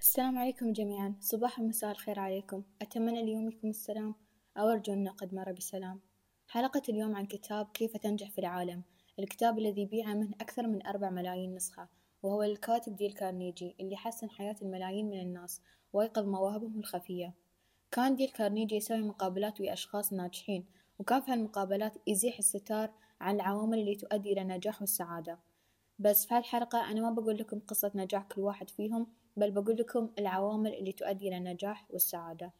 السلام عليكم جميعا. صباح ومساء الخير عليكم. أتمنى اليوم يكم السلام أو أرجو أن قد مر بسلام. حلقة اليوم عن كتاب كيف تنجح في العالم. الكتاب الذي بيع منه أكثر من أربع ملايين نسخة وهو الكاتب ديل كارنيجي اللي حسن حياة الملايين من الناس وأيقظ مواهبهم الخفية. كان ديل كارنيجي يسوي مقابلات ويا أشخاص ناجحين وكان في هالمقابلات يزيح الستار عن العوامل اللي تؤدي إلى النجاح والسعادة. بس في هالحلقة أنا ما بقول لكم قصة نجاح كل واحد فيهم بل بقول لكم العوامل اللي تؤدي إلى النجاح والسعادة.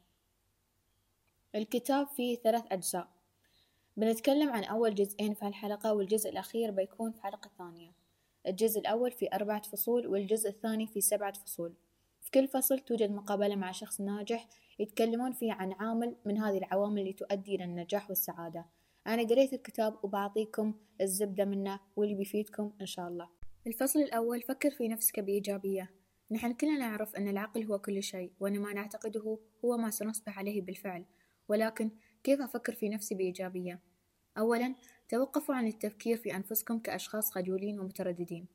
الكتاب فيه ثلاث أجزاء. بنتكلم عن أول جزئين في هالحلقة والجزء الأخير بيكون في حلقة ثانية. الجزء الأول في أربعة فصول والجزء الثاني في سبعة فصول. في كل فصل توجد مقابلة مع شخص ناجح يتكلمون فيه عن عامل من هذه العوامل اللي تؤدي إلى النجاح والسعادة. أنا قريت الكتاب وبعطيكم الزبدة منه واللي بيفيدكم إن شاء الله. الفصل الأول فكر في نفسك بإيجابية. نحن كلنا نعرف أن العقل هو كل شيء وأن ما نعتقده هو ما سنصبح عليه بالفعل. ولكن كيف أفكر في نفسي بإيجابية؟ أولا توقفوا عن التفكير في أنفسكم كأشخاص خجولين ومترددين.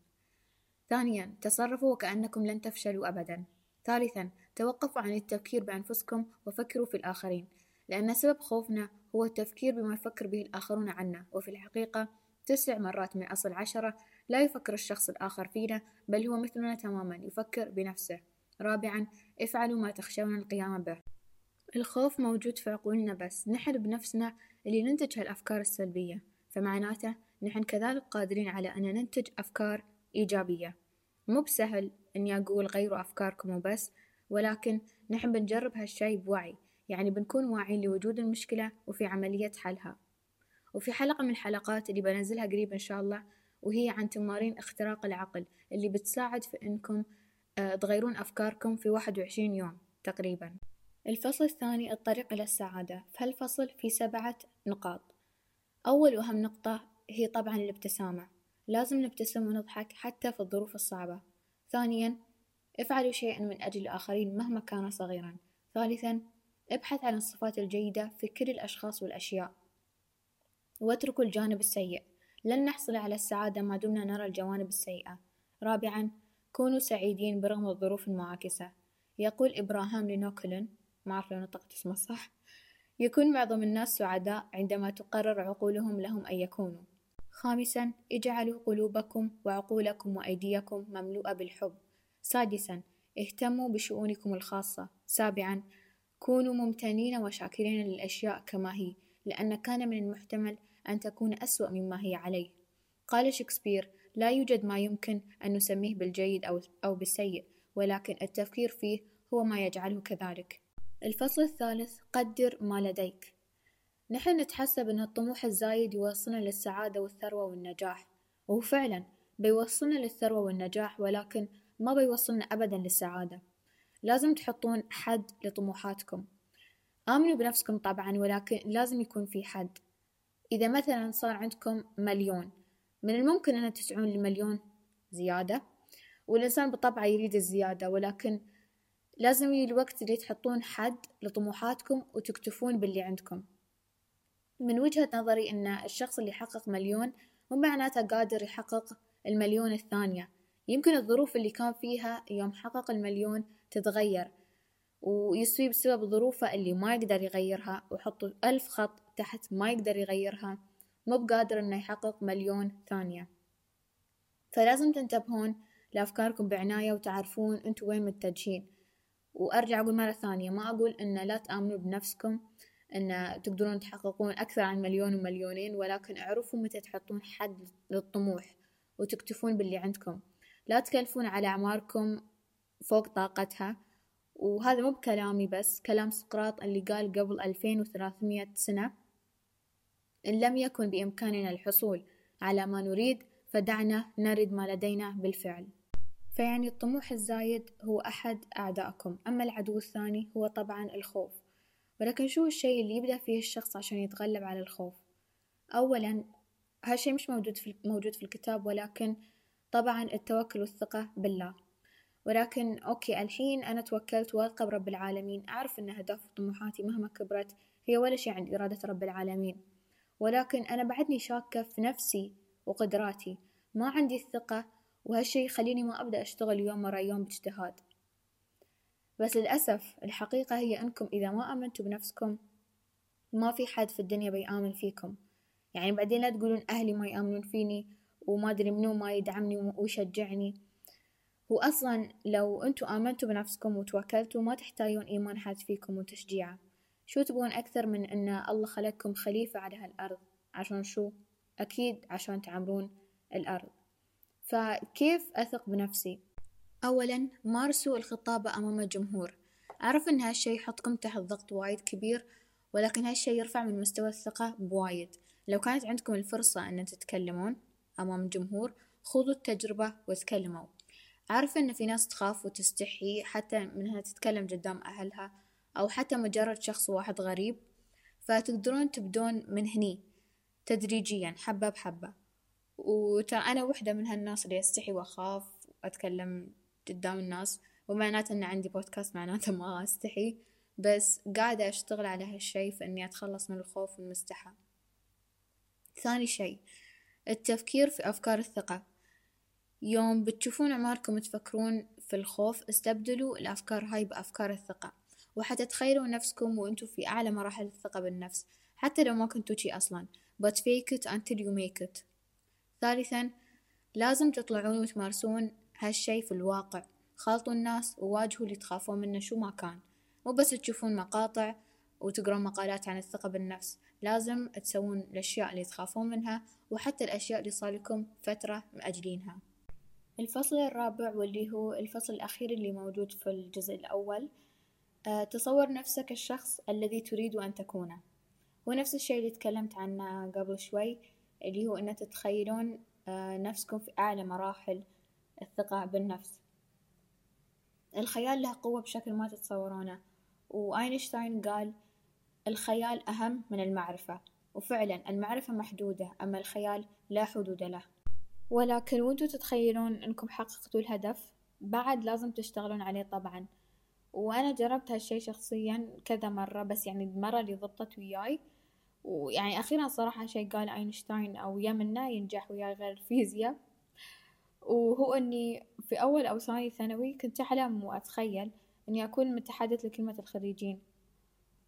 ثانيا تصرفوا وكأنكم لن تفشلوا أبدا. ثالثا توقفوا عن التفكير بأنفسكم وفكروا في الآخرين لأن سبب خوفنا هو التفكير بما يفكر به الآخرون عنا. وفي الحقيقة تسع مرات من أصل عشرة لا يفكر الشخص الآخر فينا بل هو مثلنا تماما يفكر بنفسه. رابعا افعلوا ما تخشون القيام به. الخوف موجود في عقولنا بس نحن بنفسنا اللي ننتج هالأفكار السلبية. فمعناته نحن كذلك قادرين على أن ننتج أفكار إيجابية. مو بسهل إني أقول غيروا أفكاركم وبس ولكن نحن بنجرب هالشي بوعي. يعني بنكون واعيين لوجود المشكلة وفي عملية حلها. وفي حلقة من الحلقات اللي بنزلها قريب إن شاء الله وهي عن تمارين اختراق العقل اللي بتساعد في إنكم آه، تغيرون أفكاركم في واحد وعشرين يوم تقريبا. الفصل الثاني الطريق إلى السعادة في هالفصل في سبعة نقاط. أول وأهم نقطة هي طبعا الابتسامة لازم نبتسم ونضحك حتى في الظروف الصعبة. ثانيا افعلوا شيئا من أجل الآخرين مهما كان صغيرا. ثالثا ابحث عن الصفات الجيدة في كل الأشخاص والأشياء. واتركوا الجانب السيء. لن نحصل على السعادة ما دمنا نرى الجوانب السيئة. رابعا كونوا سعيدين برغم الظروف المعاكسة. يقول إبراهام لينوكلن ما أعرف لو نطقت اسمه صح يكون معظم الناس سعداء عندما تقرر عقولهم لهم أن يكونوا. خامسا اجعلوا قلوبكم وعقولكم وأيديكم مملوءة بالحب. سادسا اهتموا بشؤونكم الخاصة. سابعا كونوا ممتنين وشاكرين للأشياء كما هي لأن كان من المحتمل أن تكون أسوأ مما هي عليه. قال شكسبير لا يوجد ما يمكن أن نسميه بالجيد أو, أو بالسيء ولكن التفكير فيه هو ما يجعله كذلك. الفصل الثالث قدر ما لديك. نحن نتحسب أن الطموح الزايد يوصلنا للسعادة والثروة والنجاح. وهو فعلا بيوصلنا للثروة والنجاح ولكن ما بيوصلنا أبدا للسعادة. لازم تحطون حد لطموحاتكم. آمنوا بنفسكم طبعا ولكن لازم يكون في حد. إذا مثلا صار عندكم مليون من الممكن أن تسعون لمليون زيادة والإنسان بطبعه يريد الزيادة ولكن لازم يجي الوقت اللي تحطون حد لطموحاتكم وتكتفون باللي عندكم. من وجهة نظري أن الشخص اللي يحقق مليون مو معناته قادر يحقق المليون الثانية. يمكن الظروف اللي كان فيها يوم حقق المليون تتغير ويصيب بسبب ظروفه اللي ما يقدر يغيرها وحطوا ألف خط تحت ما يقدر يغيرها مو بقادر إنه يحقق مليون ثانية. فلازم تنتبهون لأفكاركم بعناية وتعرفون أنتوا وين متجهين. وأرجع أقول مرة ثانية ما أقول إن لا تآمنوا بنفسكم إن تقدرون تحققون أكثر عن مليون ومليونين ولكن اعرفوا متى تحطون حد للطموح وتكتفون باللي عندكم. لا تكلفون على أعماركم فوق طاقتها. وهذا مو بكلامي بس كلام سقراط اللي قال قبل ألفين وثلاثمية سنة. إن لم يكن بإمكاننا الحصول على ما نريد فدعنا نرد ما لدينا بالفعل. فيعني الطموح الزايد هو أحد أعدائكم أما العدو الثاني هو طبعا الخوف. ولكن شو الشيء اللي يبدأ فيه الشخص عشان يتغلب على الخوف؟ أولا هالشيء مش موجود في موجود في الكتاب ولكن طبعا التوكل والثقة بالله. ولكن أوكي الحين أنا توكلت واثقة برب العالمين. أعرف أن أهداف وطموحاتي مهما كبرت هي ولا شيء عند إرادة رب العالمين. ولكن أنا بعدني شاكة في نفسي وقدراتي. ما عندي الثقة وهالشي يخليني ما أبدأ أشتغل يوم ورا يوم باجتهاد. بس للأسف الحقيقة هي أنكم إذا ما آمنتوا بنفسكم ما في حد في الدنيا بيآمن فيكم. يعني بعدين لا تقولون أهلي ما يآمنون فيني وما أدري منو ما يدعمني ويشجعني. وأصلا لو أنتوا آمنتوا بنفسكم وتوكلتوا ما تحتاجون إيمان حد فيكم وتشجيعه. شو تبغون أكثر من أن الله خلقكم خليفة على هالأرض؟ عشان شو؟ أكيد عشان تعمرون الأرض. فكيف أثق بنفسي؟ أولا مارسوا الخطابة أمام الجمهور. أعرف أن هالشي يحطكم تحت ضغط وايد كبير ولكن هالشي يرفع من مستوى الثقة بوايد. لو كانت عندكم الفرصة أن تتكلمون أمام الجمهور خذوا التجربة وتكلموا. عارفة إن في ناس تخاف وتستحي حتى منها تتكلم قدام أهلها أو حتى مجرد شخص واحد غريب فتقدرون تبدون من هني تدريجيا حبة بحبة. وترى أنا وحدة من هالناس اللي أستحي وأخاف وأتكلم قدام الناس ومعناته إن عندي بودكاست معناته ما أستحي بس قاعدة أشتغل على هالشي في إني أتخلص من الخوف والمستحى ثاني شي التفكير في أفكار الثقة. يوم بتشوفون عماركم تفكرون في الخوف استبدلوا الأفكار هاي بأفكار الثقة. وحتى تخيلوا نفسكم وانتوا في أعلى مراحل الثقة بالنفس حتى لو ما كنتوا شي أصلا. But fake it until you make it. ثالثا لازم تطلعون وتمارسون هالشي في الواقع. خالطوا الناس وواجهوا اللي تخافون منه شو ما كان. مو بس تشوفون مقاطع وتقرون مقالات عن الثقة بالنفس. لازم تسوون الأشياء اللي تخافون منها وحتى الأشياء اللي صار لكم فترة مأجلينها. الفصل الرابع واللي هو الفصل الأخير اللي موجود في الجزء الأول تصور نفسك الشخص الذي تريد أن تكونه. ونفس الشيء اللي تكلمت عنه قبل شوي اللي هو أن تتخيلون أه نفسكم في أعلى مراحل الثقة بالنفس. الخيال له قوة بشكل ما تتصورونه. وأينشتاين قال الخيال أهم من المعرفة. وفعلا المعرفة محدودة أما الخيال لا حدود له. ولكن وانتوا تتخيلون إنكم حققتوا الهدف؟ بعد لازم تشتغلون عليه طبعا. وأنا جربت هالشي شخصيا كذا مرة بس يعني المرة اللي ضبطت وياي. ويعني أخيرا صراحة شي قال أينشتاين أو يمنا ينجح وياي غير الفيزياء. وهو إني في أول أو ثاني ثانوي كنت احلم واتخيل إني أكون متحدث لكلمة الخريجين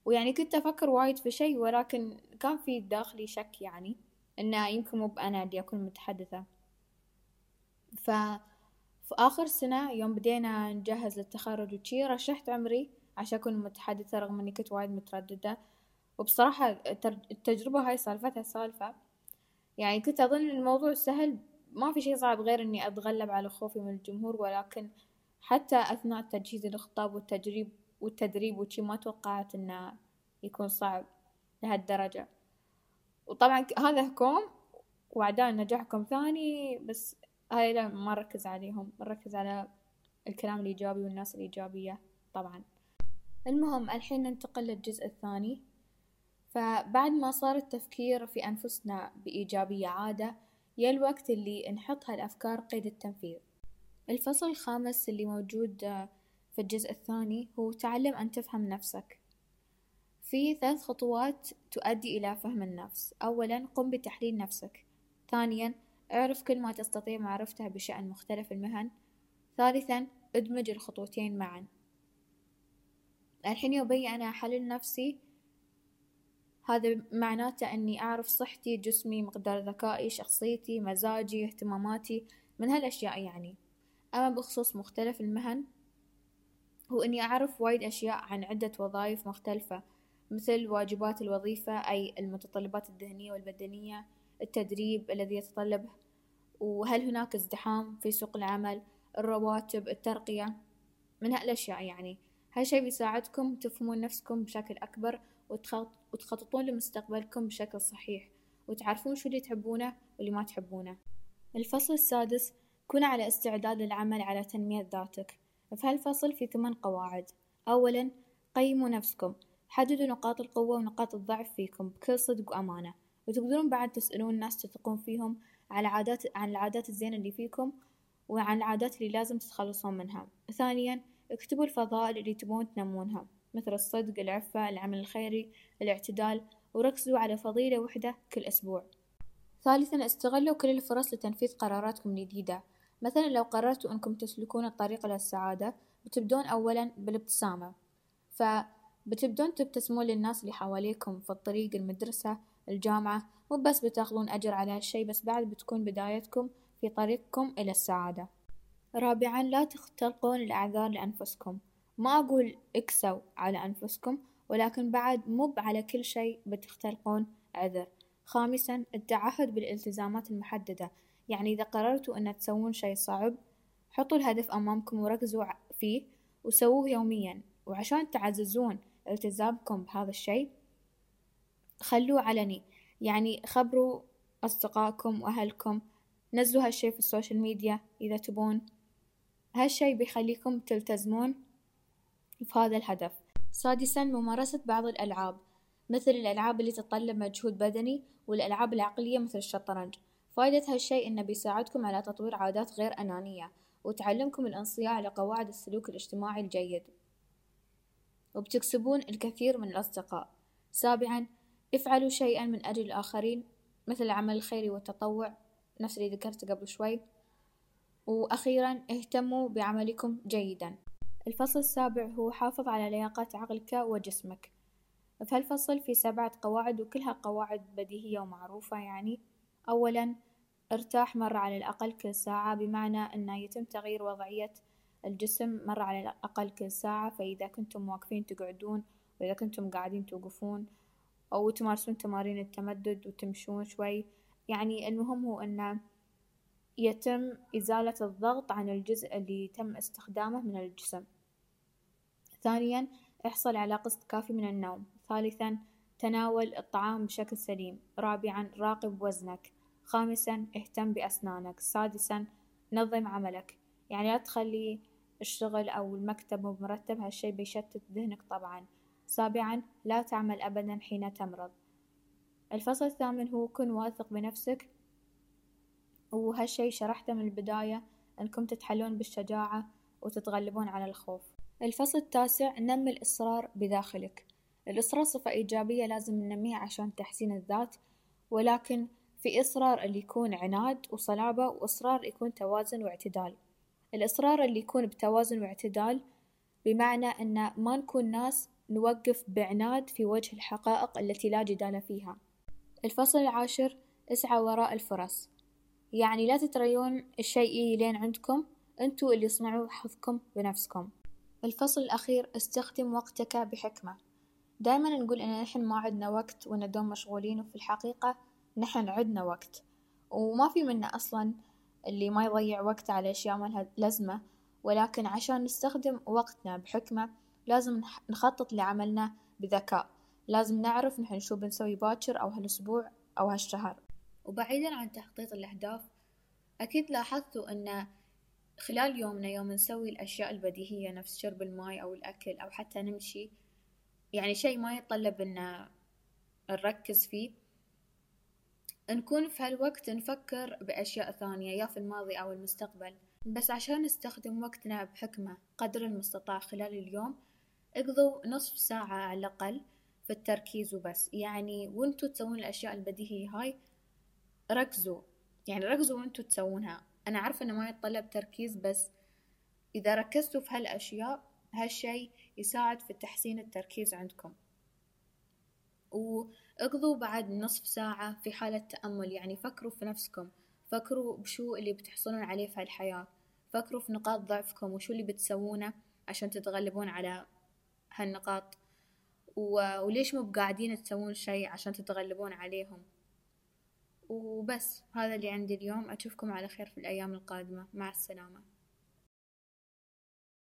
ويعني كنت أفكر وايد في شي ولكن كان في داخلي شك يعني إنه يمكن مو بأنا اللي أكون متحدثة. ف في آخر سنة يوم بدينا نجهز للتخرج وشي رشحت عمري عشان أكون متحدثة رغم إني كنت وايد مترددة. وبصراحة التجربة هاي سالفتها سالفة. يعني كنت أظن الموضوع سهل ما في شي صعب غير إني أتغلب على خوفي من الجمهور ولكن حتى أثناء تجهيز الخطاب والتجريب والتدريب وشي ما توقعت إنه يكون صعب لهالدرجة. وطبعا هذا كوم وأعداء نجاحكم ثاني بس هاي لا ما نركز عليهم نركز على الكلام الإيجابي والناس الإيجابية طبعا. المهم الحين ننتقل للجزء الثاني. فبعد ما صار التفكير في أنفسنا بإيجابية عادة يا الوقت اللي نحط هالأفكار قيد التنفيذ. الفصل الخامس اللي موجود في الجزء الثاني هو تعلم أن تفهم نفسك. في ثلاث خطوات تؤدي إلى فهم النفس. أولا قم بتحليل نفسك. ثانيا اعرف كل ما تستطيع معرفته بشأن مختلف المهن. ثالثا ادمج الخطوتين معا. الحين يبي أنا أحلل نفسي هذا معناته أني أعرف صحتي جسمي مقدار ذكائي شخصيتي مزاجي اهتماماتي من هالأشياء يعني. أما بخصوص مختلف المهن هو إني أعرف وايد أشياء عن عدة وظائف مختلفة مثل واجبات الوظيفة أي المتطلبات الذهنية والبدنية. التدريب الذي يتطلبه وهل هناك ازدحام في سوق العمل الرواتب الترقية؟ من هالأشياء يعني. هالشي بيساعدكم تفهمون نفسكم بشكل أكبر وتخططون لمستقبلكم بشكل صحيح وتعرفون شو اللي تحبونه واللي ما تحبونه. الفصل السادس كن على استعداد للعمل على تنمية ذاتك. في هالفصل في ثمان قواعد. أولا قيموا نفسكم. حددوا نقاط القوة ونقاط الضعف فيكم بكل صدق وأمانة. وتقدرون بعد تسألون ناس تثقون فيهم على عادات عن العادات الزينة اللي فيكم وعن العادات اللي لازم تتخلصون منها. ثانيا اكتبوا الفضائل اللي تبون تنمونها مثل الصدق العفة العمل الخيري الاعتدال وركزوا على فضيلة وحدة كل أسبوع. ثالثا استغلوا كل الفرص لتنفيذ قراراتكم الجديدة. مثلا لو قررتوا أنكم تسلكون الطريق إلى السعادة بتبدون أولا بالابتسامة. فبتبدون تبتسمون للناس اللي حواليكم في الطريق المدرسة الجامعة مو بس بتاخذون أجر على هالشي بس بعد بتكون بدايتكم في طريقكم إلى السعادة. رابعا لا تختلقون الأعذار لأنفسكم. ما أقول اكسوا على أنفسكم ولكن بعد مو على كل شيء بتختلقون عذر. خامسا التعهد بالالتزامات المحددة. يعني إذا قررتوا أن تسوون شيء صعب حطوا الهدف أمامكم وركزوا فيه وسووه يوميا. وعشان تعززون التزامكم بهذا الشيء خلوه علني يعني خبروا أصدقائكم وأهلكم نزلوا هالشي في ال social media إذا تبون. هالشي بيخليكم تلتزمون في هذا الهدف. سادسا ممارسة بعض الألعاب مثل الألعاب اللي تتطلب مجهود بدني والألعاب العقلية مثل الشطرنج. فائدة هالشي إنه بيساعدكم على تطوير عادات غير أنانية وتعلمكم الانصياع على قواعد السلوك الاجتماعي الجيد. وبتكسبون الكثير من الأصدقاء. سابعا افعلوا شيئا من أجل الآخرين مثل العمل الخيري والتطوع نفس اللي ذكرته قبل شوي. وأخيرا اهتموا بعملكم جيدا. الفصل السابع هو حافظ على لياقة عقلك وجسمك. في هالفصل في سبعة قواعد وكلها قواعد بديهية ومعروفة يعني. أولا ارتاح مرة على الأقل كل ساعة بمعنى أنه يتم تغيير وضعية الجسم مرة على الأقل كل ساعة. فإذا كنتم واقفين تقعدون وإذا كنتم قاعدين توقفون أو تمارسون تمارين التمدد وتمشون شوي. يعني المهم هو أنه يتم إزالة الضغط عن الجزء اللي تم استخدامه من الجسم. ثانيا احصل على قسط كافي من النوم. ثالثا تناول الطعام بشكل سليم. رابعا راقب وزنك. خامسا اهتم بأسنانك. سادسا نظم عملك. يعني لا تخلي الشغل أو المكتب مو مرتب هالشي بيشتت ذهنك طبعا. سابعا لا تعمل أبدا حين تمرض. الفصل الثامن هو كن واثق بنفسك. وهالشي شرحته من البداية أنكم تتحلون بالشجاعة وتتغلبون على الخوف. الفصل التاسع نمي الإصرار بداخلك. الإصرار صفة إيجابية لازم ننميها عشان تحسين الذات ولكن في إصرار اللي يكون عناد وصلابة وإصرار يكون توازن واعتدال. الإصرار اللي يكون بتوازن واعتدال بمعنى أن ما نكون ناس نوقف بعناد في وجه الحقائق التي لا جدال فيها. الفصل العاشر اسعى وراء الفرص. يعني لا تتريون الشيء لين عندكم أنتوا اللي صنعوا حظكم بنفسكم. الفصل الأخير استخدم وقتك بحكمة. دايما نقول إن نحن ما عندنا وقت وإن دوم مشغولين وفي الحقيقة نحن عندنا وقت. وما في منا أصلا اللي ما يضيع وقت على أشياء ما لها لازمة ولكن عشان نستخدم وقتنا بحكمة لازم نخطط لعملنا بذكاء. لازم نعرف نحن شو بنسوي باكر أو هالأسبوع أو هالشهر. وبعيدا عن تخطيط الأهداف أكيد لاحظتوا أن خلال يومنا يوم نسوي الأشياء البديهية نفس شرب الماي أو الأكل أو حتى نمشي يعني شيء ما يتطلب أن نركز فيه نكون في هالوقت نفكر بأشياء ثانية يا في الماضي أو المستقبل. بس عشان نستخدم وقتنا بحكمة قدر المستطاع خلال اليوم اقضوا نصف ساعة على الأقل في التركيز وبس. يعني وانتوا تسوون الأشياء البديهية هاي ركزوا. يعني ركزوا وانتوا تسوونها. أنا عارفة إنه ما يتطلب تركيز بس إذا ركزتوا في هالأشياء هالشي يساعد في تحسين التركيز عندكم. واقضوا بعد نصف ساعة في حالة تأمل. يعني فكروا في نفسكم. فكروا بشو اللي بتحصلون عليه في هالحياة. فكروا في نقاط ضعفكم وشو اللي بتسوونه عشان تتغلبون على هالنقاط؟ وليش مو بقاعدين تسوون شي عشان تتغلبون عليهم؟ وبس هذا اللي عندي اليوم. أشوفكم على خير في الأيام القادمة. مع السلامة.